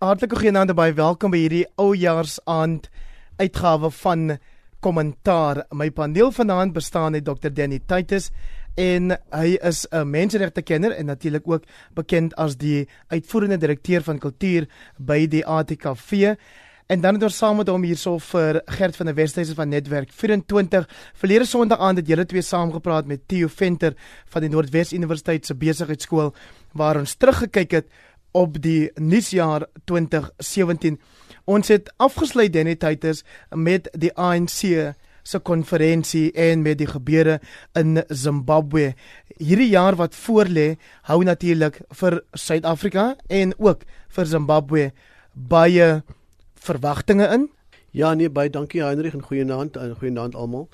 Hartlike goeienaand baie welkom by hierdie oujaarsaand uitgawe van Kommentaar. My paneel vanaand bestaan uit Dr. Danny Titus en hy is 'n menseregtekenner en natuurlik ook bekend as die uitvoerende direkteur van kultuur by die ATKV. En dan het ons saam met hom hierso vir Gert van der Westhuizen van Netwerk 24 verlede Sondag aand het julle twee saamgepraat met Theo Venter van die Noordwes Universiteit se besigheidskool waar ons teruggekyk het op die nuusjaar 2017. Ons het afgesluit Danny Titus met die ANC se konferensie en met die gebeure in Zimbabwe. Hierdie jaar wat voorlê, hou natuurlik vir Suid-Afrika en ook vir Zimbabwe baie verwagtinge in. Ja nee, baie dankie Heinrich en goeienaand en goeienaand almal.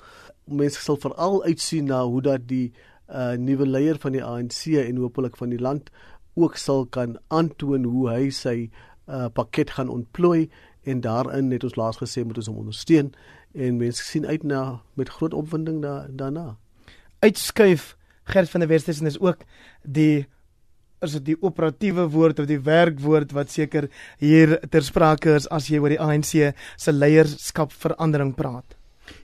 Mense sal veral uitsien na hoe dat die uh, nuwe leier van die ANC en hopelik van die land ook sal kan aantoon hoe hy sy uh, pakket gaan ontplooi en daarin het ons laas gesê moet ons hom ondersteun en mense sien uit na met groot opwinding da, daarna. Uitskuif Gert van der Westhuizen is ook die is dit die operatiewe woord of die werkwoord wat seker hier ter sprake is as jy oor die ANC se leierskap verandering praat.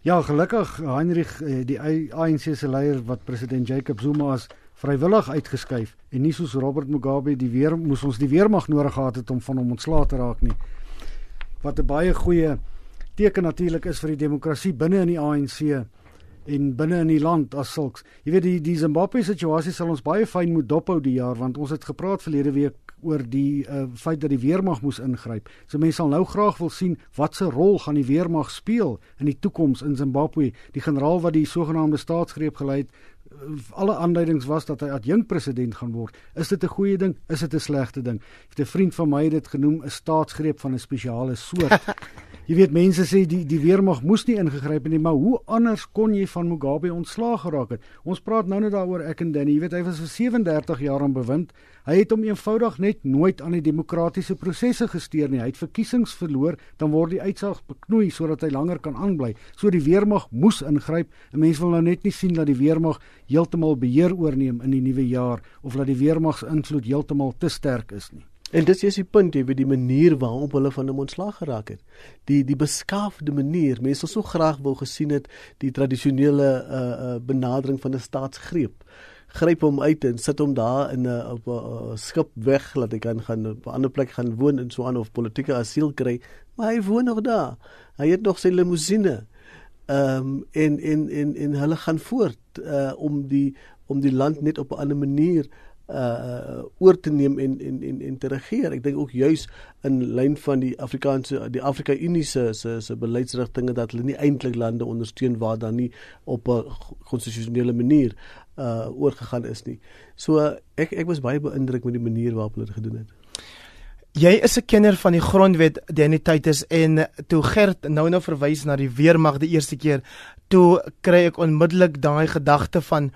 Ja, gelukkig Heinrich eh, die ANC se leier wat president Jacob Zuma as vrywillig uitgeskuif en nie soos Robert Mugabe die weer moes ons die weermag nodig gehad het om van hom ontslae te raak nie. Wat 'n baie goeie teken natuurlik is vir die demokrasie binne in die ANC en binne in die land as sulks. Jy weet die die Zimbabwe situasie sal ons baie fyn moet dophou die jaar want ons het gepraat verlede week oor die uh, feit dat die weermag moes ingryp. So mense sal nou graag wil sien watse rol gaan die weermag speel in die toekoms in Zimbabwe. Die generaal wat die sogenaamde staatsgreep gelei het, alle aanduidings was dat hy adjunk president gaan word. Is dit 'n goeie ding? Is dit 'n slegte ding? Het 'n vriend van my dit genoem 'n staatsgreep van 'n spesiale soort. Jy weet mense sê die die weermag moes nie ingegryp het nie, maar hoe anders kon jy van Mugabe ontslaag geraak het? Ons praat nou net daaroor ek en Danny, jy weet hy was vir 37 jaar aan bewind. Hy het hom eenvoudig net nooit aan die demokratiese prosesse gesteer nie. Hy het verkiesings verloor, dan word die uitslag beknoei sodat hy langer kan aanbly. So die weermag moes ingryp. Mense wil nou net nie sien dat die weermag heeltemal beheer oorneem in die nuwe jaar of dat die weermag se invloed heeltemal te sterk is nie. En dis is die punt, jy weet die manier waarop hulle van hom ontslaag geraak het. Die die beskaafde manier, mense sou so graag wou gesien het die tradisionele uh uh benadering van 'n staatsgreep. Gryp hom uit en sit hom daar in 'n op 'n skip weg laat hy kan gaan op 'n ander plek gaan woon en so aan of politieke asiel kry, maar hy woon nog daar. Hy het nog sy limousine ehm um, en en en en hulle gaan voort uh om die om die land net op 'n ander manier uh oor te neem en en en en te regeer. Ek dink ook juis in lyn van die Afrikaanse die Afrika Unie se se se beleidsrigtinge dat hulle nie eintlik lande ondersteun waar dan nie op 'n konstitusionele manier uh oorgegaan is nie. So ek ek was baie beïndruk met die manier waarop hulle dit gedoen het. Jy is 'n kenner van die grondwet Denititis en toe Gert nou nou verwys na die weermag die eerste keer, toe kry ek onmiddellik daai gedagte van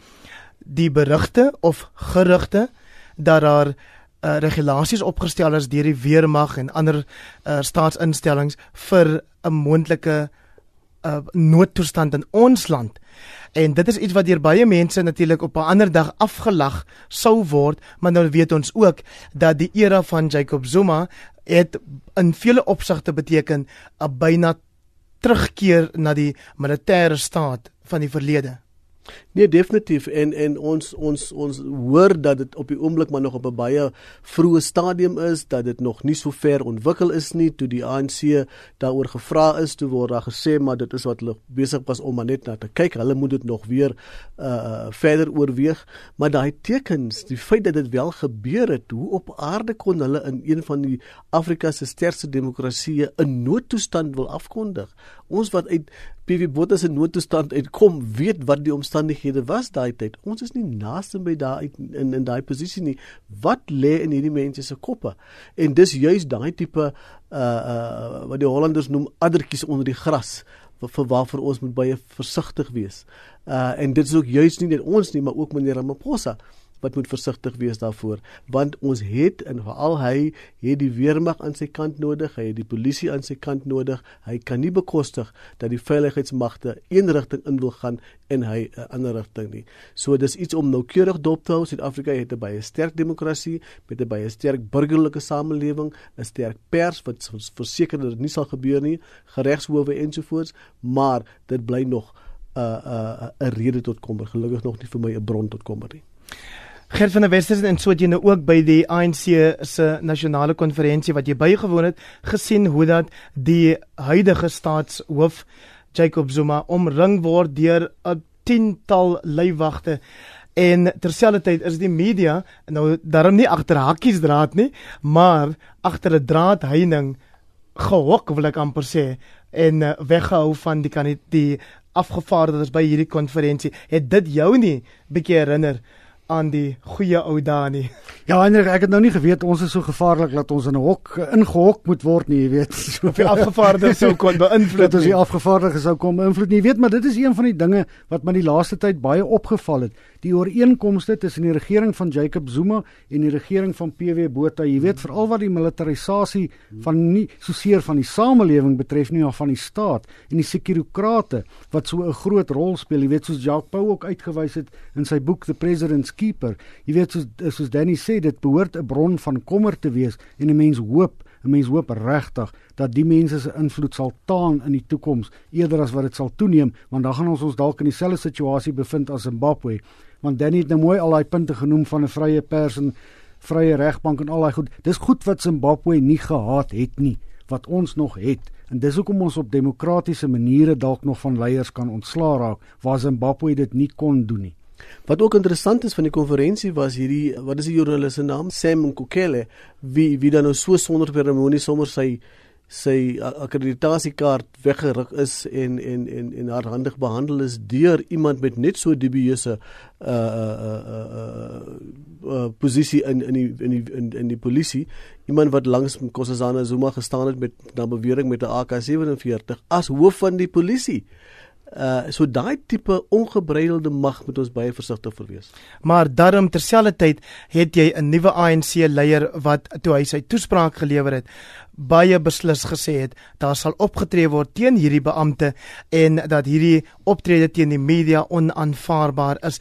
die berigte of gerugte dat daar uh, regulasies opgestel is deur die weermag en ander uh, staatsinstellings vir 'n moontlike uh, noodtoestand in ons land. En dit is iets wat deur baie mense natuurlik op 'n ander dag afgelag sou word, maar nou weet ons ook dat die era van Jacob Zuma het in vele opsigte beteken 'n byna terugkeer na die militêre staat van die verlede. Nee definitief. En en ons ons ons hoor dat dit op die oomblik maar nog op 'n baie vroeë stadium is dat dit nog nie so ver ontwikkel is nie. Toe die ANC daaroor gevra is toe word daar gesê maar dit is wat hulle besig was om maar net na te kyk. Hulle moet dit nog weer uh verder oorweeg. Maar daai tekens die feit dat dit wel gebeur het hoe op aarde kon hulle in een van die Afrika se sterkste demokratieë 'n noodtoestand wil afkondig? Ons wat uit PV Botha se noodtoestand uitkom weet wat die omstandighede was daai tyd. Ons is nie naaste by daai in in daai posisie nie. Wat lê in hierdie mense se koppe? En dis juis daai tipe uh uh wat die Hollanders noem addertjies onder die gras vir waarvoor ons moet baie versigtig wees. Uh en dit is ook juis nie net ons nie, maar ook meneer Ramaphosa wat moet versigtig wees daarvoor. Want ons het en veral hy het die weermag aan sy kant nodig hy het die polisie aan sy kant nodig. Hy kan nie bekostig dat die veiligheidsmagte een rigting in wil gaan en hy 'n ander rigting nie. So dis iets om noukeurig dop te hou. Suid-Afrika het 'n baie sterk demokrasie met 'n baie sterk burgerlike samelewing 'n sterk pers wat verseker dat dit nie sal gebeur nie geregshowe ensovoorts maar dit bly nog 'n uh, 'n uh, 'n rede tot kommer. Gelukkig nog nie vir my 'n bron tot kommer nie Gert van der Westers en so jy nou ook by die ANC se nasionale konferensie wat jy bygewoon het gesien hoe dat die huidige staatshoof Jacob Zuma omring word deur 'n tiental leiwagte en terselfdertyd is die media nou daarom nie agter hakkies draad nie maar agter 'n draadheining gehok wil ek amper sê en uh, weggehou van die kan die afgevaardigdes by hierdie konferensie het dit jou nie bietjie herinner aan die goeie ou dae nie. Ja, Hendrik, ek het nou nie geweet ons is so gevaarlik dat ons in 'n hok ingehok moet word nie, jy weet. So die afgevaardigdes sou kon beïnvloed. Dat ons die afgevaardigdes sou kom beïnvloed nie. Jy weet, maar dit is een van die dinge wat my die laaste tyd baie opgeval het die ooreenkomste tussen die regering van Jacob Zuma en die regering van PW Botha. Jy weet veral wat die militarisasie van nie soseer van die samelewing betref nie, maar van die staat en die sekurokrate wat so 'n groot rol speel. Jy weet soos Jacques Pau ook uitgewys het in sy boek The President's Keeper. Jy weet soos soos Danny sê dit behoort 'n bron van kommer te wees en 'n mens hoop 'n mens hoop regtig dat die mense se invloed sal taan in die toekoms eerder as wat dit sal toeneem want dan gaan ons ons dalk in dieselfde situasie bevind as Zimbabwe want Danny het nou mooi al daai punte genoem van 'n vrye pers en vrye regbank en al daai goed. Dis goed wat Zimbabwe nie gehad het nie, wat ons nog het. En dis hoekom ons op demokratiese maniere dalk nog van leiers kan ontslaa raak waar Zimbabwe dit nie kon doen nie. Wat ook interessant is van die konferensie was hierdie wat is die joernalis se naam? Sam Nkokele wie wie dan nou so sonder ceremonie sommer sy sy akkreditasiekaart weggeruk is en en en en haar handig behandel is deur iemand met net so dubieuse uh uh uh, uh, uh posisie in in die in die in, in die polisie iemand wat langs Nkosazana Zuma gestaan het met na bewering met 'n AK47 as hoof van die polisie Uh so daai tipe ongebreidelde mag moet ons baie versigtig vir wees. Maar daarom terselfdertyd het jy 'n nuwe ANC leier wat toe hy sy toespraak gelewer het, baie beslis gesê het daar sal opgetree word teen hierdie beampte en dat hierdie optrede teen die media onaanvaarbaar is.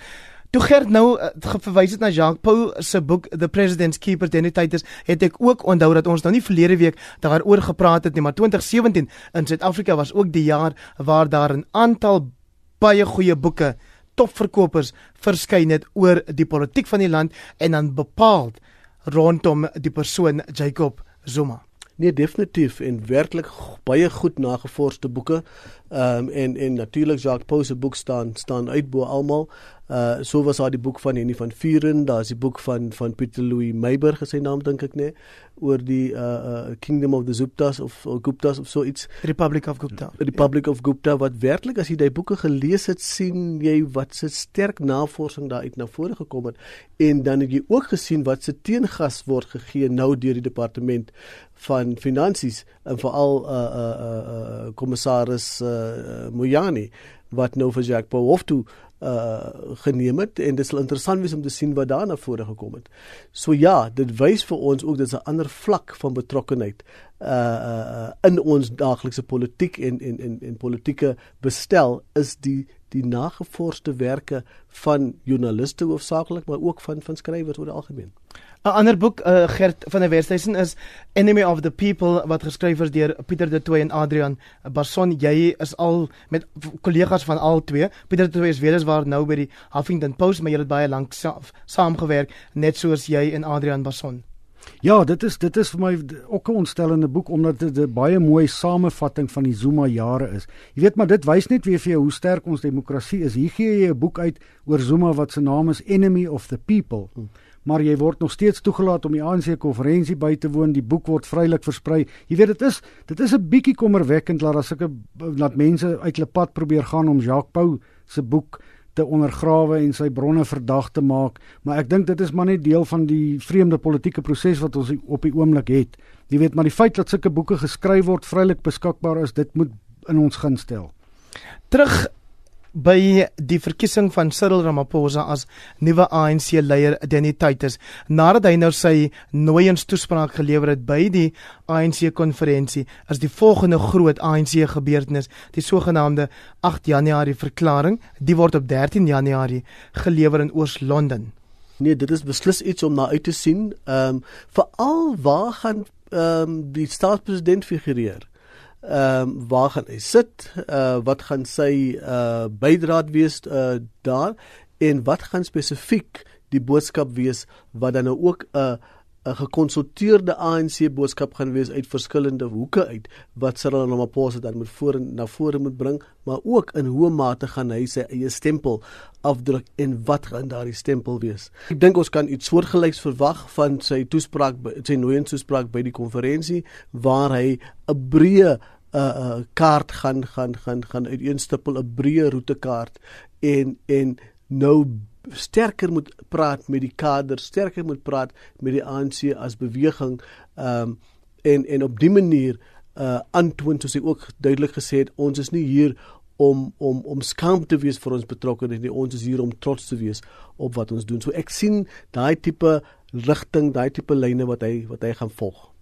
Toe Gert nou uh, verwys het na Jacques Pau se boek The President's Keeper is, het ek ook onthou dat ons nou nie verlede week daaroor gepraat het nie, maar 2017 in Suid-Afrika was ook die jaar waar daar 'n aantal baie goeie boeke topverkopers verskyn het oor die politiek van die land en dan bepaal rondom die persoon Jacob Zuma. Nee, definitief en werklik baie goed nagevorsde boeke. Ehm um, en en natuurlik Jacques Pau se boek staan staan uit bo almal. Uh so was daar die boek van Henny van Vuren, daar's die boek van van Pieter Louis Meiberg sy naam dink ek nê, oor die uh, uh Kingdom of the Guptas of, of Guptas of so iets. Republic of Gupta. Republic yeah. of Gupta wat werklik as jy daai boeke gelees het, sien jy wat se sterk navorsing daar uit na vore gekom het en dan het jy ook gesien wat se teengas word gegee nou deur die departement van finansies en veral uh uh uh, uh kommissaris uh, Mojani wat nou vir Jacques Pau hof toe uh geneem het en dit sal interessant wees om te sien wat daarna vore gekom het. So ja, dit wys vir ons ook dis 'n ander vlak van betrokkenheid uh uh in ons daaglikse politiek en en en en politieke bestel is die die nagevorsde van joernaliste hoofsaaklik maar ook van van skrywers oor die algemeen. 'n Ander boek uh, Gert van der Westhuizen is Enemy of the People wat geskryf is deur Pieter de Tooy en Adrian Barson. Jy is al met kollegas van al twee. Pieter de Tooy is weliswaar nou by die Huffington Post, maar jy het baie lank sa saamgewerk net soos jy en Adrian Barson. Ja, dit is dit is vir my ook 'n ontstellende boek omdat dit 'n baie mooi samevatting van die Zuma jare is. Jy weet maar dit wys net weer vir jou hoe sterk ons demokrasie is. Hier gee jy 'n boek uit oor Zuma wat se naam is Enemy of the People. Hmm maar jy word nog steeds toegelaat om die ANC konferensie by te woon. Die boek word vrylik versprei. Jy weet dit is dit is 'n bietjie kommerwekkend dat daar sulke dat mense uit hulle pad probeer gaan om Jacques Pau se boek te ondergrawe en sy bronne verdag te maak, maar ek dink dit is maar net deel van die vreemde politieke proses wat ons op die oomblik het. Jy weet maar die feit dat sulke boeke geskryf word vrylik beskikbaar is, dit moet in ons gun stel. Terug by die verkiesing van Cyril Ramaphosa as nuwe ANC leier Danny Titus nadat hy nou sy nooiens toespraak gelewer het by die ANC konferensie as die volgende groot ANC gebeurtenis die sogenaamde 8 Januarie verklaring die word op 13 Januarie gelewer in Oos-London Nee, dit is beslis iets om na uit te sien. Ehm um, veral waar gaan ehm um, die staatspresident figureer? Ehm um, waar gaan hy sit? Uh wat gaan sy uh bydraad wees uh daar? En wat gaan spesifiek die boodskap wees wat dan nou ook 'n uh, 'n gekonsulteerde ANC boodskap gaan wees uit verskillende hoeke uit wat Cyril Ramaphosa dan moet voor na vore moet bring, maar ook in hoe mate gaan hy sy eie stempel afdruk en wat gaan daardie stempel wees. Ek dink ons kan iets soortgelyks verwag van sy toespraak sy nooie toespraak by die konferensie waar hy 'n breë uh, kaart gaan gaan gaan gaan uiteenstippel 'n breë roetekaart en en nou sterker moet praat met die kader, sterker moet praat met die ANC as beweging ehm um, en en op dië manier uh antwoord soos hy ook duidelik gesê het ons is nie hier om om om skaam te wees vir ons betrokkeheid nie ons is hier om trots te wees op wat ons doen. So ek sien daai tipe rigting, daai tipe lyne wat hy wat hy gaan volg.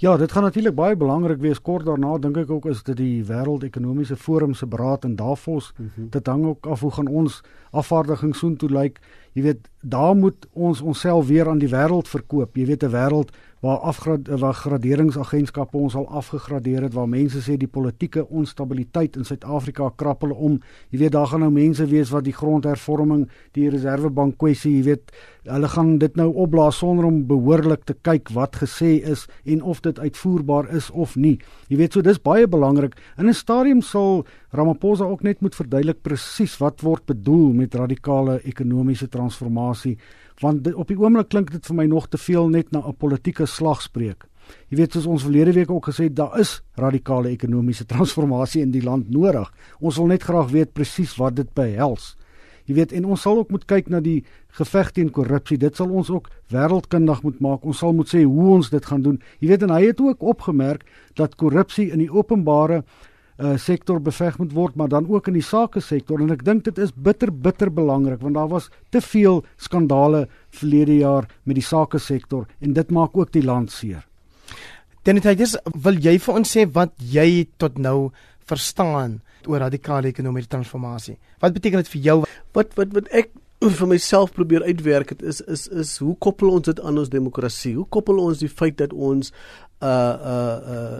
Ja, dit gaan natuurlik baie belangrik wees kort daarna dink ek ook is dit die wêreldekonomiese forum se beraad in Davos. Mm -hmm. Dit hang ook af hoe gaan ons afvaardiging soontoe lyk. Jy weet, daar moet ons onsself weer aan die wêreld verkoop. Jy weet 'n wêreld waar afgrad waar graderingsagentskappe ons al afgegradeer het waar mense sê die politieke onstabiliteit in Suid-Afrika krappel om. Jy weet daar gaan nou mense wees wat die grondhervorming, die reservebank kwessie, jy weet, hulle gaan dit nou opblaas sonder om behoorlik te kyk wat gesê is en of dit uitvoerbaar is of nie. Jy weet so dis baie belangrik. In 'n stadium sal Ramaphosa ook net moet verduidelik presies wat word bedoel met radikale ekonomiese transformasie want dit, op die oomblik klink dit vir my nog te veel net na 'n politieke slagspreuk. Jy weet soos ons verlede week ook gesê daar is radikale ekonomiese transformasie in die land nodig. Ons wil net graag weet presies wat dit behels. Jy weet en ons sal ook moet kyk na die geveg teen korrupsie. Dit sal ons ook wêreldkundig moet maak. Ons sal moet sê hoe ons dit gaan doen. Jy weet en hy het ook opgemerk dat korrupsie in die openbare uh, sektor beveg moet word, maar dan ook in die sake sektor en ek dink dit is bitter bitter belangrik want daar was te veel skandale verlede jaar met die sake sektor en dit maak ook die land seer. Dennis, wil jy vir ons sê wat jy tot nou verstaan oor radikale ekonomiese transformasie? Wat beteken dit vir jou? Wat wat wat ek vir myself probeer uitwerk het is is is hoe koppel ons dit aan ons demokrasie? Hoe koppel ons die feit dat ons uh uh uh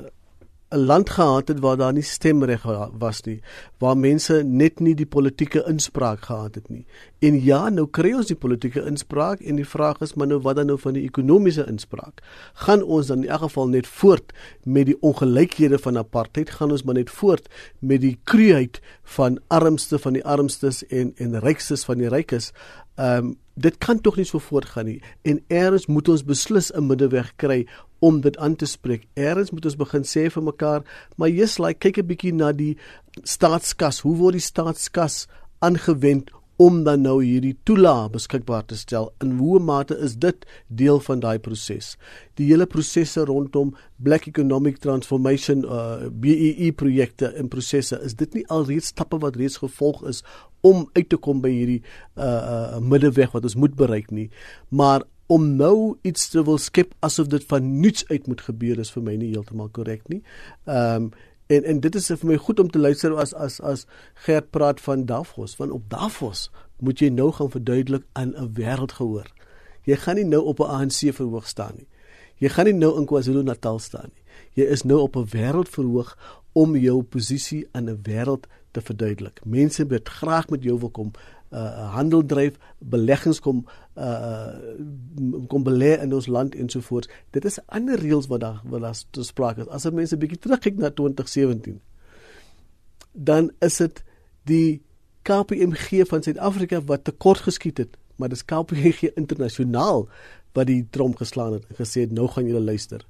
'n land gehad het waar daar nie stemreg was nie, waar mense net nie die politieke inspraak gehad het nie. En ja, nou kry ons die politieke inspraak en die vraag is maar nou wat dan nou van die ekonomiese inspraak? Gaan ons dan in elk geval net voort met die ongelykhede van apartheid? Gaan ons maar net voort met die kruiheid van armste van die armstes en en rykstes van die rykes? Ehm um, dit kan tog nie so voortgaan nie. En eers moet ons beslis 'n middeweg kry om dit aan te spreek. Eers moet ons begin sê vir mekaar, maar jy's like kyk 'n bietjie na die staatskas. Hoe word die staatskas aangewend om dan nou hierdie toelaag beskikbaar te stel? In hoe mate is dit deel van daai proses? Die hele prosesse rondom Black Economic Transformation uh BEE projekte en prosesse, is dit nie alreeds stappe wat reeds gevolg is om uit te kom by hierdie uh uh middeweg wat ons moet bereik nie? Maar om nou iets te wil skep asof dit van niets uit moet gebeur is vir my nie heeltemal korrek nie. Ehm um, en en dit is vir my goed om te luister as as as Gert praat van Davos, want op Davos moet jy nou gaan verduidelik aan 'n wêreld gehoor. Jy gaan nie nou op 'n ANC verhoog staan nie. Jy gaan nie nou in KwaZulu-Natal staan nie. Jy is nou op 'n wêreld verhoog om jou posisie aan 'n wêreld te verduidelik. Mense wil graag met jou wil kom uh handel dryf, beleggings kom uh kom belê in ons land ensovoorts. Dit is ander reëls wat daar wat daar te sprake is. As jy mense bietjie terugkyk na 2017, dan is dit die KPMG van Suid-Afrika wat tekort geskiet het, maar dis KPMG internasionaal wat die trom geslaan het en gesê het nou gaan julle luister.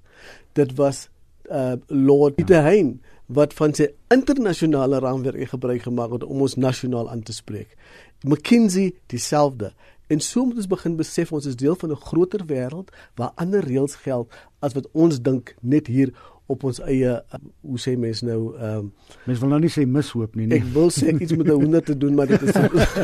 Dit was uh Lord Peter Hein wat van sy internasionale raamwerk gebruik gemaak het om ons nasionaal aan te spreek. McKinsey dieselfde. En so moet ons begin besef ons is deel van 'n groter wêreld waar ander reëls geld as wat ons dink net hier op ons eie uh, hoe sê mense nou ehm um, Mens wil nou nie sê mishoop nie, nie. Ek wil sê iets met 'n honder te doen, maar dit is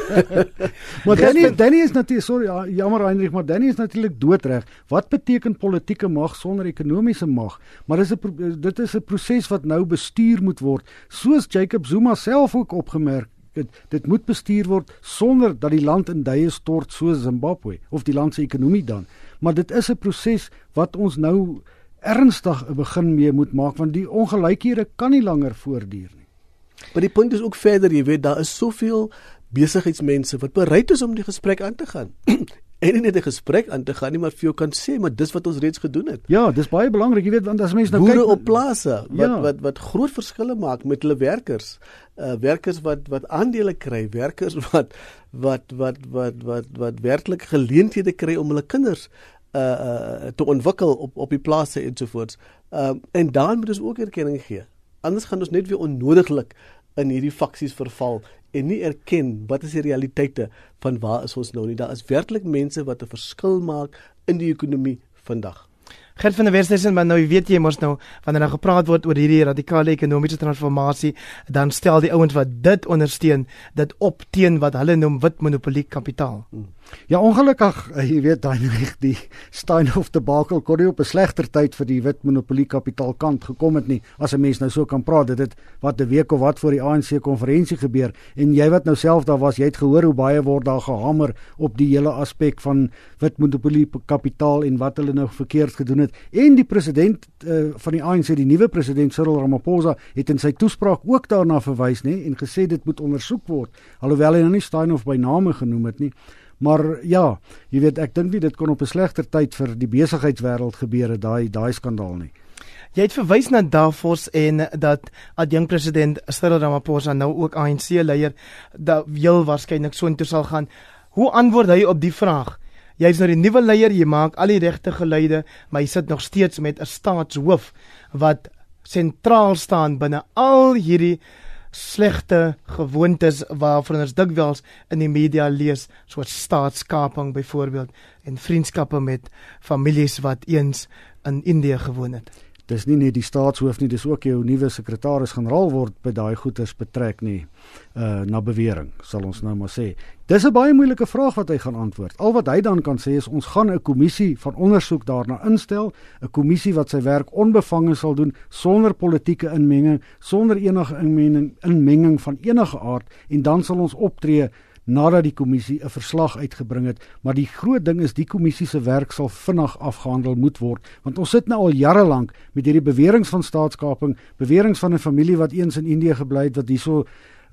Maar Danny Danny is natuurlik sorry ja, jammer Heinrich, maar Danny is natuurlik doodreg. Wat beteken politieke mag sonder ekonomiese mag? Maar dis 'n dit is 'n proses wat nou bestuur moet word, soos Jacob Zuma self ook opgemerk dit dit moet bestuur word sonder dat die land in duie stort soos Zimbabwe of die land se ekonomie dan. Maar dit is 'n proses wat ons nou ernstig 'n begin mee moet maak want die ongelykhede kan nie langer voortduur nie. Maar die punt is ook verder, jy weet, daar is soveel besigheidsmense wat bereid is om die gesprek aan te gaan. en nie net 'n gesprek aan te gaan nie, maar vir jou kan sê, maar dis wat ons reeds gedoen het. Ja, dis baie belangrik, jy weet, want as mense nou Boere kyk op plase wat, Ja. wat wat groot verskille maak met hulle werkers. Uh werkers wat wat aandele kry, werkers wat wat wat wat wat wat werklik geleenthede kry om hulle kinders uh uh te ontwikkel op op die plase. Um en dan moet ons ook erkenning gee. Anders gaan ons net weer onnodiglik in hierdie faksies verval en nie erken wat is die realiteite van waar is ons nou nie. Daar is werklik mense wat 'n verskil maak in die ekonomie vandag. Gert van der Westhuizen, maar nou weet jy mos nou wanneer daar gepraat word oor hierdie radikale ekonomiese transformasie, dan stel die ouens wat dit ondersteun dit op teen wat hulle noem wit monopolie kapitaal. Ja, ongelukkig, eh, jy weet Heinrich, die Steinhoff debakel kon nie op 'n slegter tyd vir die wit monopolie kapitaalkant gekom het nie. As 'n mens nou so kan praat, dit het wat 'n week of wat voor die ANC konferensie gebeur en jy wat nou self daar was, jy het gehoor hoe baie word daar gehamer op die hele aspek van wit monopolie kapitaal en wat hulle nou verkeerd gedoen het. En die president uh, van die ANC, die nuwe president Cyril Ramaphosa, het in sy toespraak ook daarna verwys, nê, en gesê dit moet ondersoek word, alhoewel hy nou nie Steinhoff by name genoem het nie. Maar ja, jy weet ek dink nie dit kon op 'n slegter tyd vir die besigheidswêreld gebeur het daai daai skandaal nie. Jy het verwys na Davos en dat adjunk president Cyril Ramaphosa nou ook ANC leier dat heel waarskynlik soontoe sal gaan. Hoe antwoord hy op die vraag? Jy's nou die nuwe leier, jy maak al die regte geluide, maar jy sit nog steeds met 'n staatshoof wat sentraal staan binne al hierdie slegte gewoontes waarvan ons dikwels in die media lees, soos staatskaping byvoorbeeld en vriendskappe met families wat eens in Indië gewoon het. Dis nie net die staatshoof nie, dis ook jou nuwe sekretaris-generaal word by daai goeters betrek nie. Uh na bewering, sal ons nou maar sê. Dis 'n baie moeilike vraag wat hy gaan antwoord. Al wat hy dan kan sê is ons gaan 'n kommissie van ondersoek daarna instel, 'n kommissie wat sy werk onbevange sal doen sonder politieke inmenging, sonder enige inmenging inmenging van enige aard en dan sal ons optree nadat die kommissie 'n verslag uitgebring het, maar die groot ding is die kommissie se werk sal vinnig afgehandel moet word, want ons sit nou al jare lank met hierdie beweringe van staatskaping, beweringe van 'n familie wat eens in Indië gebly het wat hierso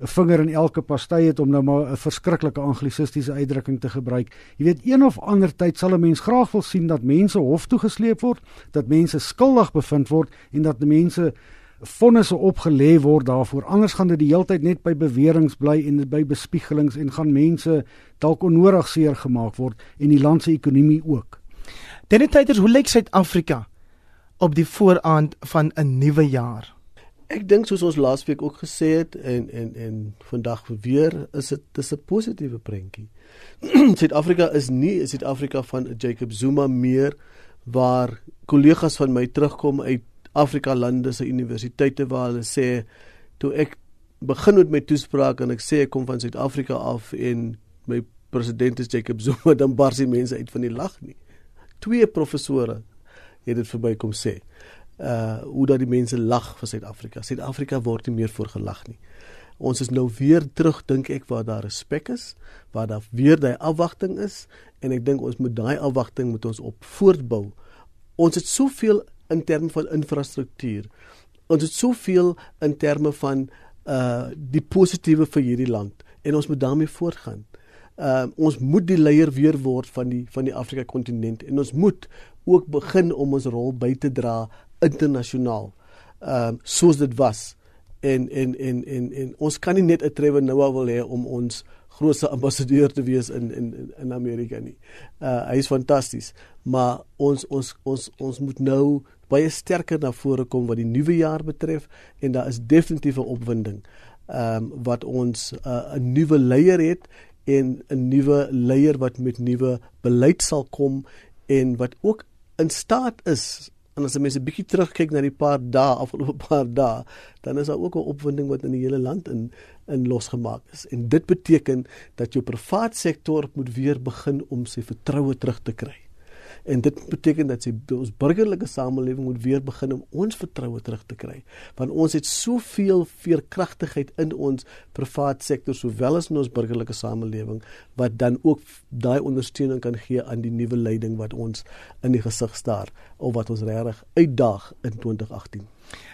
'n vinger in elke pasty het om nou maar 'n verskriklike anglisistiese uitdrukking te gebruik. Jy weet, een of ander tyd sal 'n mens graag wil sien dat mense hof toe gesleep word, dat mense skuldig bevind word en dat mense vonnisse opgelê word daarvoor. Anders gaan dit die heeltyd net by beweringe bly en by bespiegelings en gaan mense dalk onnodig seer gemaak word en die land se ekonomie ook. Denetyders, hoe lyk Suid-Afrika op die vooraand van 'n nuwe jaar? Ek dink soos ons laasweek ook gesê het en en en vandag weer is dit dis 'n positiewe prentjie. Suid-Afrika is nie 'n Suid-Afrika van Jacob Zuma meer waar kollegas van my terugkom uit Afrika lande se universiteite waar hulle sê toe ek begin met my toespraak en ek sê ek kom van Suid-Afrika af en my president is Jacob Zuma dan bars die mense uit van die lag nie. Twee professore het dit verby kom sê uh hoe dat die mense lag vir Suid-Afrika. Suid-Afrika word nie meer voorgelag nie. Ons is nou weer terug dink ek waar daar respek is, waar daar weer daai afwagting is en ek dink ons moet daai afwagting moet ons op voortbou. Ons het soveel in terme van infrastruktuur. Ons het soveel in terme van uh die positiewe vir hierdie land en ons moet daarmee voortgaan. Uh ons moet die leier weer word van die van die Afrika kontinent en ons moet ook begin om ons rol by te dra internasionaal. Ehm uh, soos dit was en en en en en ons kan nie net 'n Trevor Noah wil hê om ons grootste ambassadeur te wees in in in Amerika nie. Uh hy is fantasties, maar ons ons ons ons moet nou baie sterker na vore kom wat die nuwe jaar betref en daar is definitief 'n opwinding. Ehm um, wat ons 'n uh, 'n nuwe leier het en 'n nuwe leier wat met nuwe beleid sal kom en wat ook in staat is En as mense bietjie terugkyk na die paar dae afgelope paar dae, dan is daar ook 'n opwinding wat in die hele land in in losgemaak is. En dit beteken dat jou privaat sektor moet weer begin om sy vertroue terug te kry. En dit beteken dat sy ons burgerlike samelewing moet weer begin om ons vertroue terug te kry. Want ons het soveel veerkragtigheid in ons privaat sektor sowel as in ons burgerlike samelewing wat dan ook daai ondersteuning kan gee aan die nuwe leiding wat ons in die gesig staar of wat ons regtig uitdaag in 2018.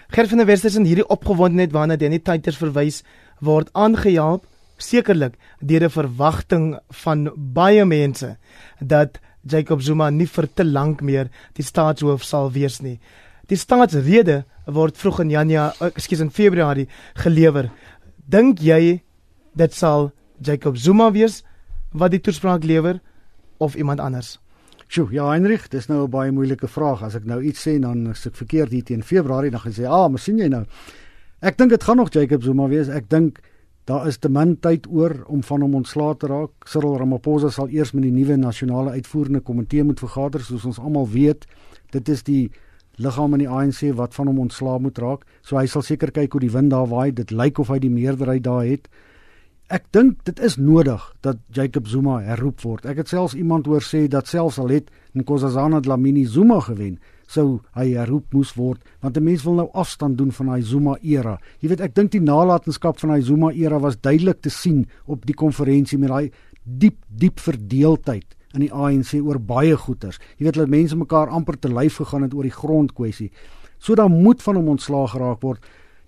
Gert van der Westers en hierdie opgewondenheid waarna Danny Titers verwys word aangejaag sekerlik deur 'n verwagting van baie mense dat Jacob Zuma nie vir te lank meer die staatshoof sal wees nie. Die staatsrede word vroeg in Januarie, eh, ekskuus in Februarie gelewer. Dink jy dit sal Jacob Zuma wees wat die toespraak lewer of iemand anders? Sjoe, ja Heinrich, dis nou 'n baie moeilike vraag. As ek nou iets sê dan as ek verkeerd hier teen Februarie dan gaan sê, "Ah, maar sien jy nou." Ek dink dit gaan nog Jacob Zuma wees. Ek dink Daar is te min tyd oor om van hom ontslae te raak. Cyril Ramaphosa sal eers met die nuwe nasionale uitvoerende komitee moet vergader, soos ons almal weet. Dit is die liggaam in die ANC wat van hom ontslae moet raak. So hy sal seker kyk hoe die wind daar waai. Dit lyk of hy die meerderheid daar het. Ek dink dit is nodig dat Jacob Zuma herroep word. Ek het selfs iemand hoor sê dat selfs al het Nkosazana Dlamini Zuma gewen, sou hy herroep moes word want 'n mens wil nou afstand doen van daai Zuma era. Jy weet ek dink die nalatenskap van daai Zuma era was duidelik te sien op die konferensie met daai diep diep verdeeldheid in die ANC oor baie goeters. Jy weet dat mense mekaar amper te lyf gegaan het oor die grondkwessie. So dan moet van hom ontslaag geraak word.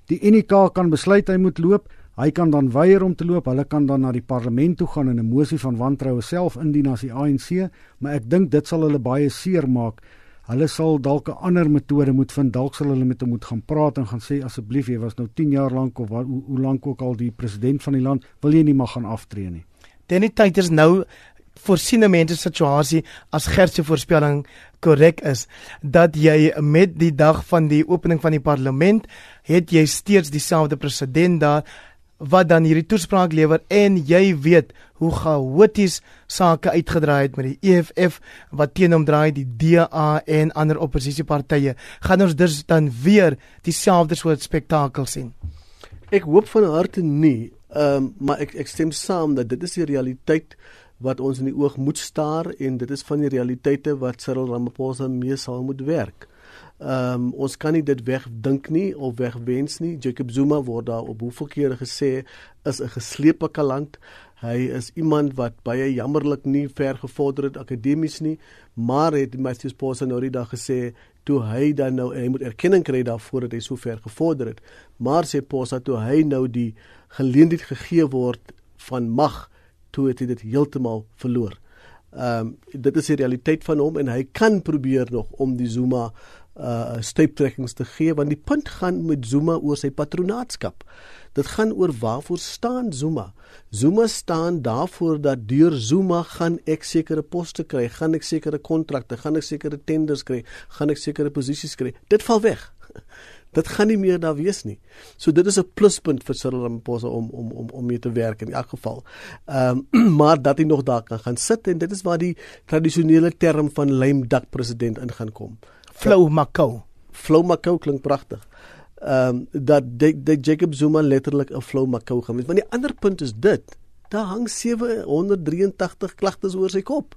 Die NK kan besluit hy moet loop. Hy kan dan weier om te loop. Hulle kan dan na die parlement toe gaan en 'n mosie van wantroue self indien as die ANC, maar ek dink dit sal hulle baie seer maak Hulle sal dalk 'n ander metode moet vind. Dalk sal hulle met hom moet gaan praat en gaan sê asseblief jy was nou 10 jaar lank of wat hoe, hoe lank ook al die president van die land, wil jy nie mag gaan aftree nie. Danny Titers nou voorsiene mense situasie as Gert se voorspelling korrek is dat jy met die dag van die opening van die parlement het jy steeds dieselfde president daar wat dan hierdie toespraak lewer en jy weet hoe chaoties sake uitgedraai het met die EFF wat teen hom draai die DA en ander oppositiepartye gaan ons dus dan weer dieselfde soort spektakel sien ek hoop van harte nie um, maar ek ek stem saam dat dit is die realiteit wat ons in die oog moet staar en dit is van die realiteite wat Cyril Ramaphosa mee sal moet werk Ehm um, ons kan nie dit wegdink nie of wegwens nie. Jacob Zuma word daar op hoeveel kere gesê is 'n geslepe kaland. Hy is iemand wat baie jammerlik nie ver gevorder het akademies nie, maar het Matthews Posa nou die dag gesê toe hy dan nou hy moet erkenning kry daarvoor dat hy so ver gevorder het. Maar sê Posa toe hy nou die geleentheid gegee word van mag, toe het hy dit heeltemal verloor. Ehm um, dit is die realiteit van hom en hy kan probeer nog om die Zuma uh staptrekkings te gee want die punt gaan met Zuma oor sy patronaatskap. Dit gaan oor waarvoor staan Zuma. Zuma staan daarvoor dat deur Zuma gaan ek sekere poste kry, gaan ek sekere kontrakte, gaan ek sekere tenders kry, gaan ek sekere posisies kry. Dit val weg. Dit gaan nie meer daar wees nie. So dit is 'n pluspunt vir Cyril Ramaphosa om om om om mee te werk in elk geval. Ehm um, maar dat hy nog daar kan gaan sit en dit is waar die tradisionele term van lijmdak president in gaan kom. Flow Macau. Flow Macau klink pragtig. Ehm um, dat dat Jacob Zuma letterlik 'n Flow Macau wees. Want die ander punt is dit. Daar hang 783 klagtes oor sy kop.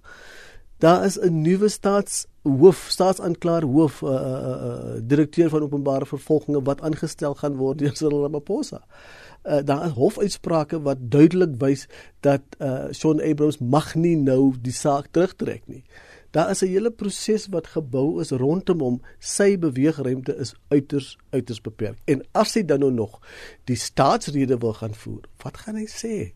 Daar is 'n nuwe staatsaanklaer hoof, 'n uh, uh, uh, direkteur van openbare vervolginge wat aangestel gaan word deur Cyril Ramaphosa. Uh, daar is hofuitsprake wat duidelik wys dat uh, Sean Abrams mag nie nou die saak terugtrek nie. Daar is 'n hele proses wat gebou is rondom hom. Sy beweegruimte is uiters uiters beperk. En as hy dan nou nog die staatsrede wil gaan voer, wat gaan hy sê?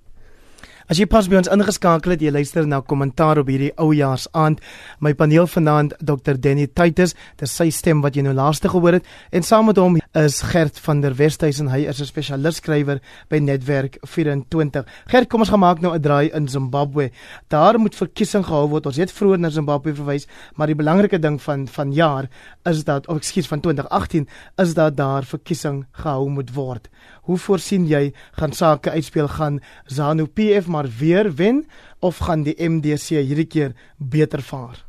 As jy pas by ons ingeskakel het, jy luister na kommentaar op hierdie oujaarsaand. My paneel vanaand Dr. Danny Titus, dis sy stem wat jy nou laaste gehoor het, en saam met hom is Gert van der Westhuizen. Hy is 'n spesialis skrywer by Netwerk 24. Gert, kom ons gaan maak nou 'n draai in Zimbabwe. Daar moet verkiesing gehou word. Ons het vroeër na Zimbabwe verwys, maar die belangrike ding van van jaar is dat of ekskuus van 2018 is dat daar verkiesing gehou moet word. Hoe voorsien jy gaan sake uitspeel gaan ZANU PF maar weer wen of gaan die MDC hierdie keer beter vaar?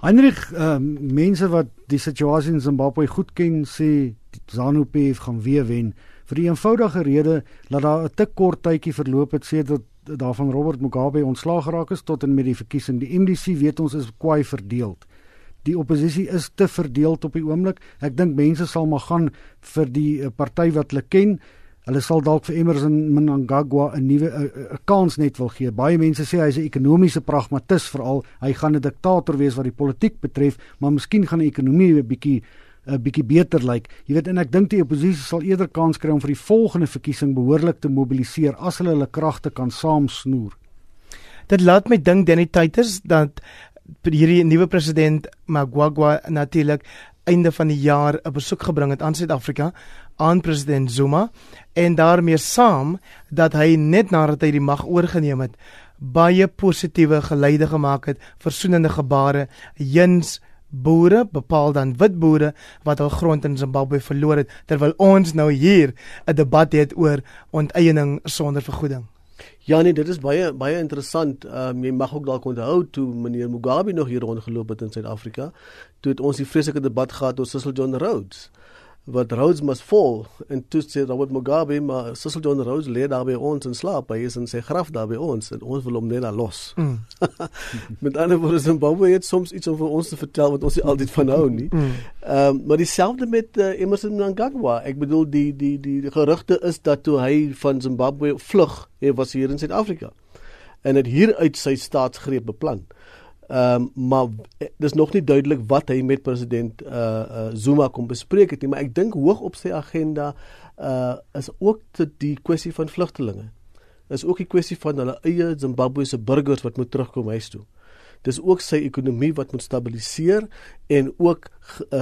Heinrich, uh, mense wat die situasie in Zimbabwe goed ken, sê ZANU-PF gaan weer wen vir die eenvoudige rede dat daar 'n te kort tydjie verloop het sedert daarvan Robert Mugabe ontslaag geraak is tot en met die verkiesing. Die MDC weet ons is kwai verdeel. Die oppositie is te verdeel op die oomblik. Ek dink mense sal maar gaan vir die eh, party wat hulle ken. Hulle sal dalk vir Emerson Mnangagwa 'n nuwe 'n kans net wil gee. Baie mense sê hy's 'n ekonomiese pragmatis veral. Hy gaan 'n diktator wees wat die politiek betref, maar miskien gaan die ekonomie 'n bietjie 'n bietjie beter lyk. Jy weet en ek dink die oppositie sal eerder kans kry om vir die volgende verkiesing behoorlik te mobiliseer as hulle hulle kragte kan saamsnoer. Dit laat my dink Danny Titers dat hierdie nuwe president Magwagwa natuurlik einde van die jaar 'n besoek gebring het aan Suid-Afrika aan president Zuma en daarmee saam dat hy net nadat hy die mag oorgeneem het baie positiewe geleide gemaak het versoenende gebare hins boere, bepaal dan wit boere wat hul grond in Zimbabwe verloor het terwyl ons nou hier 'n debat het oor onteiening sonder vergoeding. Ja nee, dit is baie baie interessant. Ehm um, jy mag ook dalk onthou toe meneer Mugabe nog hier rondgeloop het in Suid-Afrika, toe het ons die vreeslike debat gehad oor Cecil John Rhodes wat Rhodes must fall. En toe sê Robert Mugabe maar Cecil John Rhodes lê daar by ons in slaap. Hy is in sy graf daar by ons en ons wil hom net daar los. Mm. met ander woorde Zimbabwe het soms iets om vir ons te vertel wat ons nie altyd van hou nie. Mm. um, maar dieselfde met uh, Emerson Mnangagwa. Ek bedoel die die die, die gerugte is dat toe hy van Zimbabwe vlug hy was hier in Suid-Afrika en het hier uit sy staatsgreep beplan Ehm um, maar eh, dis nog nie duidelik wat hy met president uh, uh Zuma kom bespreek het nie, maar ek dink hoog op sy agenda uh is ook die kwessie van vlugtelinge. Is ook die kwessie van hulle eie Zimbabwese burgers wat moet terugkom huis toe. Dis ook sy ekonomie wat moet stabiliseer en ook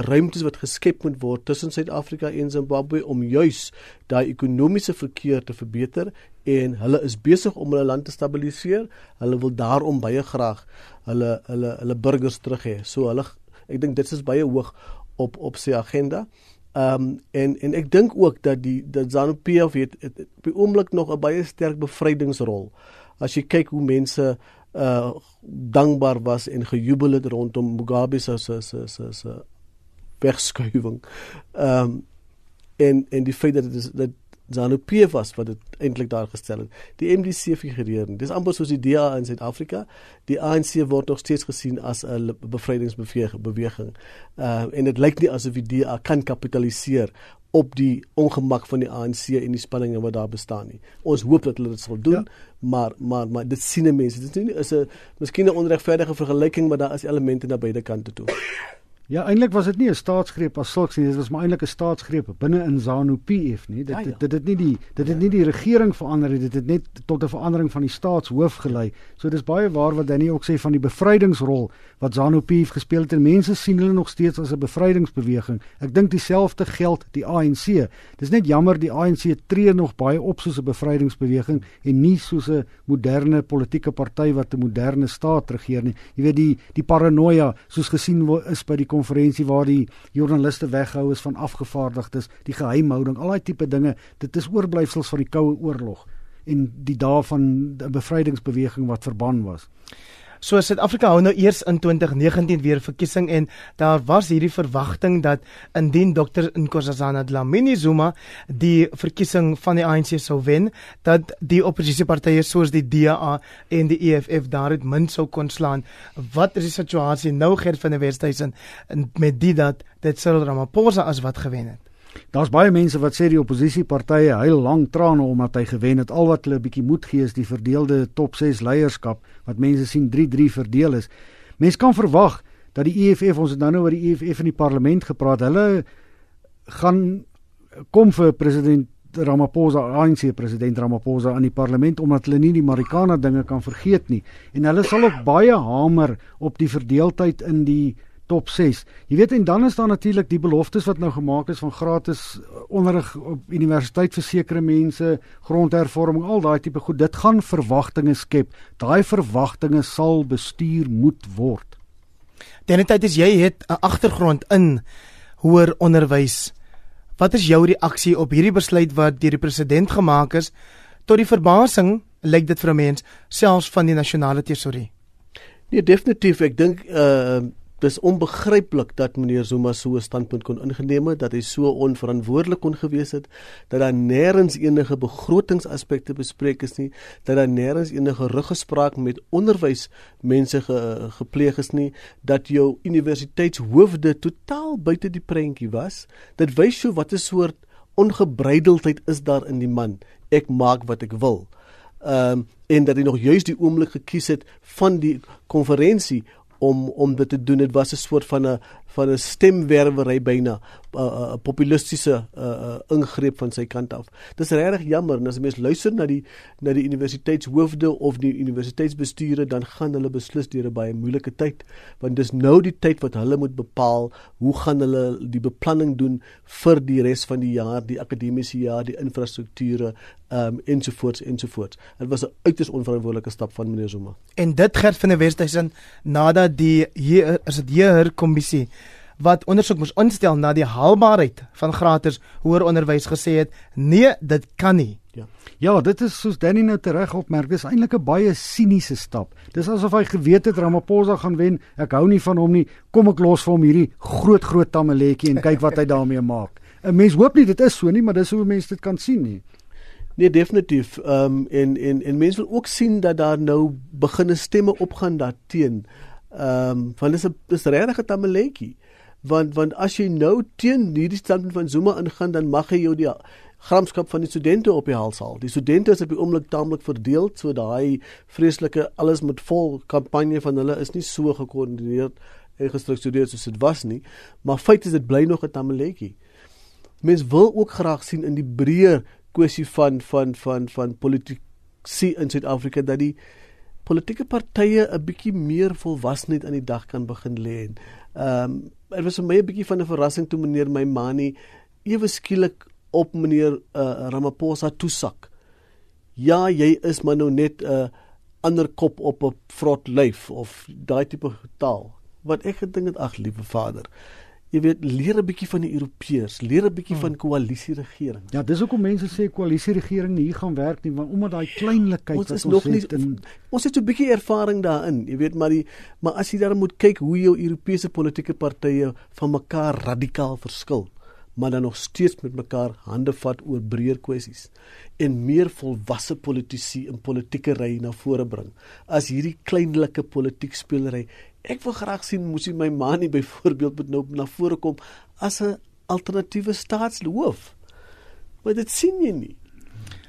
ruimtes wat geskep moet word tussen Suid-Afrika en Zimbabwe om juis daai ekonomiese verkeer te verbeter en hulle is besig om hulle land te stabiliseer. Hulle wil daarom baie graag hulle hulle hulle burgers terug hê. So hulle ek dink dit is baie hoog op op sy agenda. Ehm um, en en ek dink ook dat die dat ZANU-PF het, het, het by oomblik nog 'n baie sterk bevrydingsrol. As jy kyk hoe mense uh dankbaar was en gejubel het rondom Mugabe se se se se se wegskuiving. Ehm um, en en die feit dat dit is dat ZANU-PF was wat dit eintlik daar gestel het. Die MDC figureer. Dis amper soos die DA in Suid-Afrika. Die ANC word nog steeds gesien as 'n bevrydingsbeweging. Uh en dit lyk nie asof die DA kan kapitaliseer op die ongemak van die ANC en die spanninge wat daar bestaan nie. Ons hoop dat hulle dit sal doen, ja. maar maar maar dit sien mense. Dit is nie is 'n miskien 'n onregverdige vergelyking, maar daar is elemente na beide kante toe. Ja, eintlik was dit nie 'n staatsgreep as sulks nie, dit was maar eintlik 'n staatsgreep binne in ZANU-PF nie. Dit ja, ja. dit het nie die dit het nie die regering verander nie, dit het net tot 'n verandering van die staatshoof gelei. So dis baie waar wat Danny ook sê van die bevrydingsrol wat ZANU-PF gespeel het en mense sien hulle nog steeds as 'n bevrydingsbeweging. Ek dink dieselfde geld die ANC. Dis net jammer die ANC tree nog baie op soos 'n bevrydingsbeweging en nie soos 'n moderne politieke party wat 'n moderne staat regeer nie. Jy weet die die paranoia soos gesien is by die konferensie waar die joernaliste weggehou is van afgevaardigdes, die geheimhouding, al daai tipe dinge, dit is oorblyfsels van die koue oorlog en die dae van 'n bevrydingsbeweging wat verban was. So Suid-Afrika hou nou eers in 2019 weer verkiesing en daar was hierdie verwagting dat indien Dr Nkosazana Dlamini Zuma die verkiesing van die ANC sou wen, dat die oppositiepartye soos die DA en die EFF daaruit min sou kon slaan. Wat is die situasie nou Gert van der Westhuizen met dit dat dit Cyril Ramaphosa as wat gewen het? Daar's baie mense wat sê die oppositiepartye huil lank trane omdat hy gewen het. Al wat hulle 'n bietjie moed gee is die verdeelde top 6 leierskap wat mense sien 3-3 verdeel is. Mense kan verwag dat die EFF ons het nou nou oor die EFF in die parlement gepraat. Hulle gaan kom vir president Ramaphosa, ANC president Ramaphosa aan die parlement omdat hulle nie die Marikana dinge kan vergeet nie. En hulle sal ook baie hamer op die verdeeldheid in die top 6. Jy weet en dan is daar natuurlik die beloftes wat nou gemaak is van gratis uh, onderrig op universiteit vir sekere mense, grondhervorming, al daai tipe goed. Dit gaan verwagtinge skep. Daai verwagtinge sal bestuur moet word. Denetyd is jy het 'n agtergrond in hoër onderwys. Wat is jou reaksie op hierdie besluit wat deur die president gemaak is? Tot die verbasing lyk dit vir 'n mens selfs van die nasionale tesorie. Nee, definitief. Ek dink uh dis onbegryplik dat meneer Zuma so 'n standpunt kon ingeneem het dat hy so onverantwoordelik kon gewees het dat daar nêrens enige begrotingsaspekte bespreek is nie dat daar nêrens enige ruggespraak met onderwysmense ge, gepleeg is nie dat jou universiteitshoofde totaal buite die prentjie was. Dit wys jou wat 'n soort ongebreideldheid is daar in die man. Ek maak wat ek wil. Ehm um, en dat hy nog juis die oomblik gekies het van die konferensie om om dit te doen. Dit was 'n soort van 'n van 'n stemwerwery byna 'n uh, uh, populistiese uh, uh, ingreep van sy kant af. Dis regtig jammer en as mense luister na die na die universiteitshoofde of die universiteitsbestuure dan gaan hulle beslis deur 'n baie moeilike tyd want dis nou die tyd wat hulle moet bepaal hoe gaan hulle die beplanning doen vir die res van die jaar, die akademiese jaar, die infrastrukture um ensovoorts ensovoorts. Dit was 'n uiters onverantwoordelike stap van meneer Zuma. En dit gerd van die Wesduisen nadat die hier is dit hier kommissie wat ondersoek moes instel na die haalbaarheid van gratis hoër onderwys gesê het nee dit kan nie. Ja. Ja dit is soos Danny nou tereg opmerk dis eintlik 'n baie siniese stap. Dis asof hy geweet het Ramaphosa gaan wen ek hou nie van hom nie kom ek los vir hom hierdie groot groot tamaletjie en kyk wat hy daarmee maak. 'n mens hoop nie dit is so nie maar dis hoe mense dit kan sien nie. Nee definitief. Ehm um, en en en mense wil ook sien dat daar nou begine stemme opgaan daarteen. Ehm um, want dis 'n dis regtig 'n tamaletjie want want as jy nou teen hierdie standpunt van Zuma ingaan dan mag hy jou die gramskap van die studente op die hals haal. Die studente is op die oomblik taamlik verdeel, so daai vreeslike alles met vol kampanje van hulle is nie so gekoördineer en gestruktureer soos dit was nie, maar feit is dit bly nog 'n tamaletjie. Mens wil ook graag sien in die breër kwessie van van van van politiek sien in Suid-Afrika dat die politieke partye 'n bietjie meer volwasheid aan die dag kan begin lê. Ehm um, dit was vir my 'n bietjie van 'n verrassing toe meneer Maimani ewe skielik op meneer uh, Ramaphosa toesak. Ja, jy is maar nou net 'n uh, ander kop op 'n vrot lyf of daai tipe taal. Wat ek gedink het, ag liewe vader, jy weet leer 'n bietjie van die Europeërs, leer 'n bietjie hmm. van koalisieregering. Ja, dis hoekom mense sê koalisieregering nie hier gaan werk nie, want omdat daai kleinlikheid wat ons nog nie in, ons het so 'n bietjie ervaring daarin, jy weet, maar die maar as jy daar moet kyk hoe jou Europese politieke partye van mekaar radikaal verskil maar dan nog steeds met mekaar hande vat oor breër kwessies en meer volwasse politici in politieke ry na vore bring as hierdie kleinlike politiek speelery Ek wil graag sien moes hy my ma nie byvoorbeeld met nou na vore kom as 'n alternatiewe staatshoof. Maar dit sien jy nie.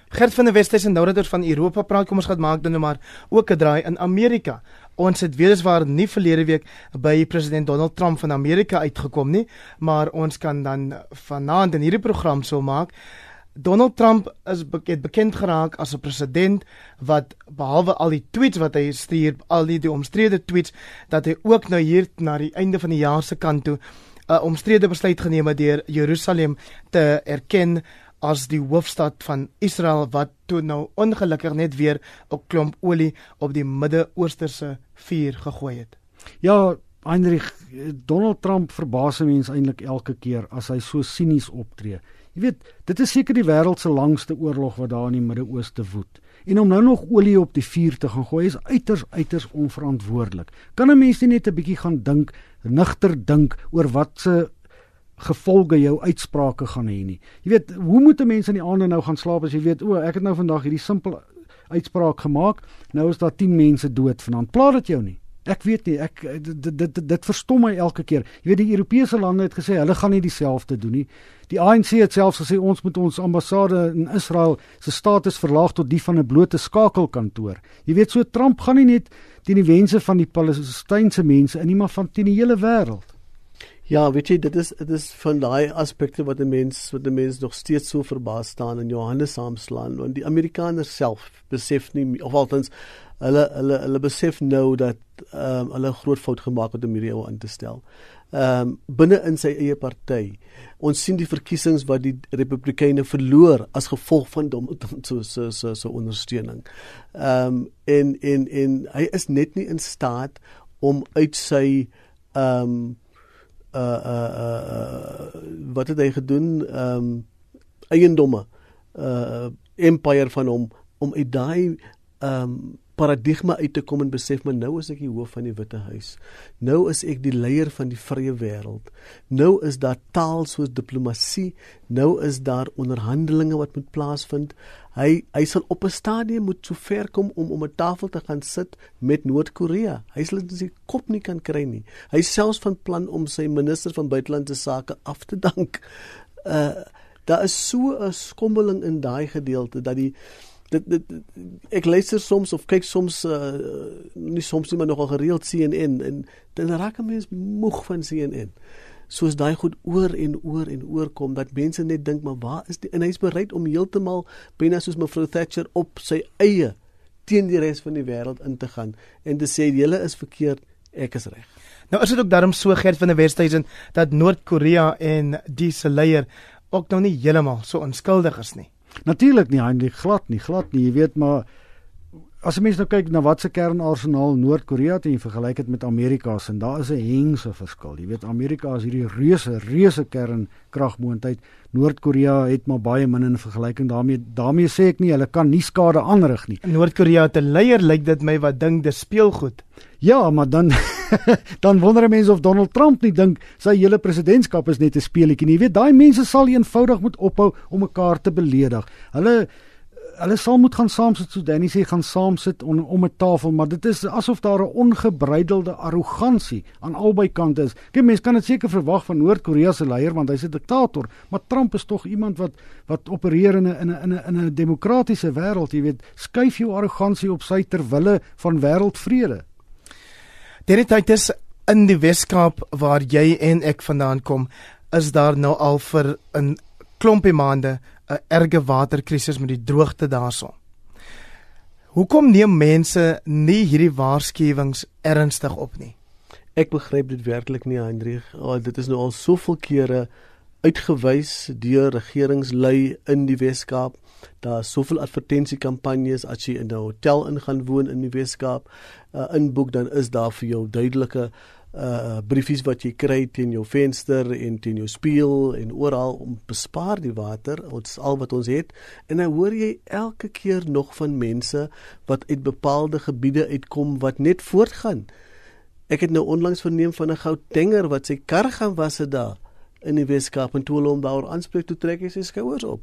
Gert van der Westhuis en nou dat ons van Europa praat, kom ons gaan maak dan nou maar ook 'n draai in Amerika. Ons het weliswaar nie verlede week by president Donald Trump van Amerika uitgekom nie, maar ons kan dan vanaand in hierdie program sou maak Donald Trump is bekend, bekend geraak as 'n president wat behalwe al die tweets wat hy stuur, al die, die omstrede tweets dat hy ook nou hier na die einde van die jaar se kant toe 'n omstrede besluit geneem het deur Jerusalem te erken as die hoofstad van Israel wat toe nou ongelukkig net weer 'n klomp olie op die Midde-Oosterse vuur gegooi het. Ja, Heinrich Donald Trump verbaas mense eintlik elke keer as hy so sinies optree. Jy weet, dit is seker die wêreld se langste oorlog wat daar in die Midde-Ooste woed. En om nou nog olie op die vuur te gaan gooi is uiters uiters onverantwoordelik. Kan 'n mens net 'n bietjie gaan dink, nigter dink oor wat se gevolge jou uitsprake gaan hê nie. Jy weet, hoe moet 'n mens in die aande nou gaan slaap as jy weet, o, ek het nou vandag hierdie simpel uitspraak gemaak, nou is daar 10 mense dood vanaand. Pla dit jou nie. Ek weet nie, ek dit dit dit verstom my elke keer. Jy weet die Europese lande het gesê hulle gaan nie dieselfde doen nie. Die ANC het selfs gesê ons moet ons ambassade in Israel se status verlaag tot die van 'n blote skakelkantoor. Jy weet so Trump gaan nie net teen die wense van die Palestynse mense in nie, maar van teen die hele wêreld. Ja, weet jy, dit is dit is van daai aspekte wat 'n mens wat 'n mens nog steeds so verbaas staan in Johannes saamslaan want die Amerikaners self besef nie of althans hulle hulle hulle besef nou dat ehm um, hulle groot fout gemaak het om hierdie ou in te stel. Ehm um, binne in sy eie party. Ons sien die verkiesings wat die Republikeine verloor as gevolg van hom so so so so ondersteuning. Ehm um, en en en hy is net nie in staat om uit sy ehm um, uh uh uh wat het hy gedoen ehm um, eiendomme uh empire van hom om uit daai ehm um, paradigma uit te kom en besef maar nou is ek die hoof van die Witte Huis. Nou is ek die leier van die vrye wêreld. Nou is daar taal soos diplomatie, nou is daar onderhandelinge wat moet plaasvind. Hy hy sal op 'n stadium moet so ver kom om om 'n tafel te gaan sit met Noord-Korea. Hy sal dit sy kop nie kan kry nie. Hy selfs van plan om sy minister van buitelandse sake af te dank. Uh daar is so 'n skommeling in daai gedeelte dat die dit, dit, ek luister soms of kyk soms uh, nie soms nie maar nogal gereeld CNN en dan raak mens moeg van CNN soos daai goed oor en oor en oor kom dat mense net dink maar waar is die en hy's bereid om heeltemal binne soos mevrou Thatcher op sy eie teen die res van die wêreld in te gaan en te sê julle is verkeerd ek is reg. Nou is dit ook daarom so gerd van die Wesduisen dat Noord-Korea en die se leier ook nou nie heeltemal so onskuldig is nie Natuurlik nie, hy glad nie, glad nie. Jy weet maar as 'n mens nou kyk na wat se kernarsenaal Noord-Korea teen vergelyk het met Amerika se, en daar is 'n hengse verskil. Jy weet Amerika is hierdie reuse reuse kernkragmoontlikheid. Noord-Korea het maar baie min in vergelyking daarmee. daarmee sê ek nie hulle kan nie skade aanrig nie. Noord-Korea te leier lyk dit my wat dink dis speelgoed. Ja, maar dan dan wonder mense of Donald Trump nie dink sy hele presidentskap is net 'n speelietjie nie. Jy weet, daai mense sal eenvoudig moet ophou om mekaar te beledig. Hulle hulle sal moet gaan saam sit so Danny sê gaan saam sit on, om 'n tafel maar dit is asof daar 'n ongebreidelde arrogansie aan albei kante is. Kyk mense kan dit seker verwag van Noord-Korea se leier want hy's 'n diktator, maar Trump is tog iemand wat wat opereer in 'n in 'n in 'n demokratiese wêreld, jy weet, skuif jou arrogansie op sy ter wille van wêreldvrede. Dit is in die Weskaap waar jy en ek vandaan kom, is daar nou al vir 'n klompie maande 'n erge waterkrisis met die droogte daarson. Hoekom neem mense nie hierdie waarskuwings ernstig op nie? Ek begryp dit werklik nie, Hendrik. Oh, dit is nou al soveel kere uitgewys deur regeringslei in die Weskaap. Daar is soveel advertensiekampanjes as jy in 'n hotel ingaan woon in die Weskaap, uh, inboek dan is daar vir jou duidelike uh briefies wat jy kry teen jou venster en teen jou spieël en oral om bespaar die water ons al wat ons het. En dan hoor jy elke keer nog van mense wat uit bepaalde gebiede uitkom wat net voortgaan. Ek het nou onlangs verneem van 'n Gautenger wat sy kar gaan was het daar in die Weskaap en toe hulle hom daar aanspreek toe trek hy sy skouers op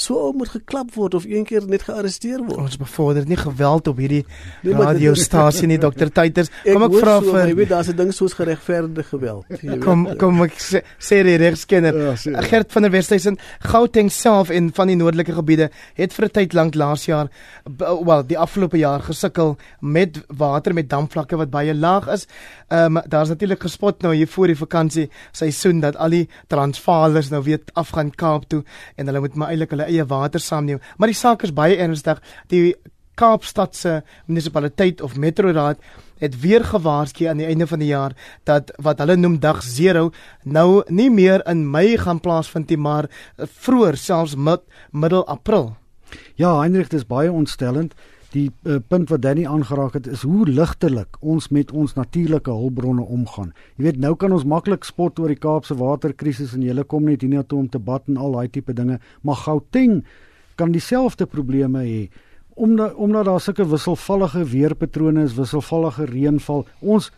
so moet geklap word of een keer net gearresteer word. Ons bevorder nie geweld op hierdie nee, radiostasie nie, Dr. Tuiters. Kom ek, ek vra vir Jy weet daar's 'n ding soos geregverdigde geweld. Kom kom ek sê, sê die regskenner. Ja, Gert van der Westhuizen, Gauteng self en van die noordelike gebiede het vir 'n tyd lank laas jaar wel die afgelope jaar gesukkel met water met damvlakke wat baie laag is. Ehm um, daar's natuurlik gespot nou hier voor die vakansie seisoen dat al die Transvaalers nou weer afgaan Kaap toe en hulle moet maar eintlik hulle eie water saamneem. Maar die saak is baie ernstig. Die Kaapstad se munisipaliteit of metroraad het weer gewaarsku aan die einde van die jaar dat wat hulle noem dag 0 nou nie meer in Mei gaan plaasvind nie, maar vroeër selfs mid, middel April. Ja, Heinrich, dit is baie ontstellend. Die uh, punt wat Danny aangeraak het is hoe ligtelik ons met ons natuurlike hulpbronne omgaan. Jy weet, nou kan ons maklik spot oor die Kaapse waterkrisis en jy kom net hiernatoe om te bad en al daai tipe dinge, maar Gauteng kan dieselfde probleme hê omdat omdat daar sulke wisselvallige weerpatrone is, wisselvallige reënval. Ons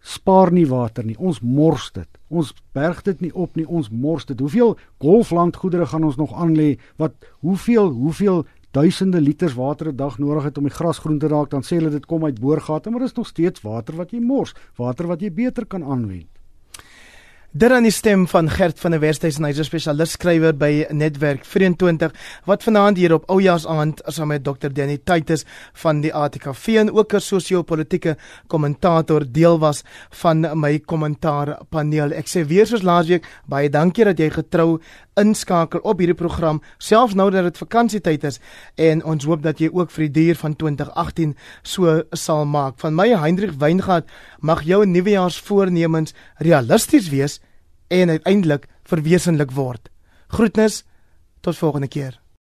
spaar nie water nie. Ons mors dit. Ons berg dit nie op nie. Ons mors dit. Hoeveel golflandgoedere gaan ons nog aan lê? Wat hoeveel hoeveel duisende liters water 'n dag nodig het om die gras groen te raak, dan sê hulle dit kom uit boorgate, maar dit is nog steeds water wat jy mors, water wat jy beter kan aanwend. Dit aan die stem van Gert van der Westhuizen, hy's 'n spesialis skrywer by Netwerk 24 wat vanaand hier op Oujaarsaand saam met Dr. Danny Titus van die ATKV en ook 'n sosio-politiese kommentator deel was van my kommentaar paneel. Ek sê weer soos laasweek, baie dankie dat jy getrou inskakel op hierdie program, selfs nou dat dit vakansietyd is en ons hoop dat jy ook vir die duur van 2018 so sal maak. Van my Hendrik Weingart, mag jou nuwejaarsvoornemens realisties wees en uiteindelik verwesenlik word. Groetnis tot volgende keer.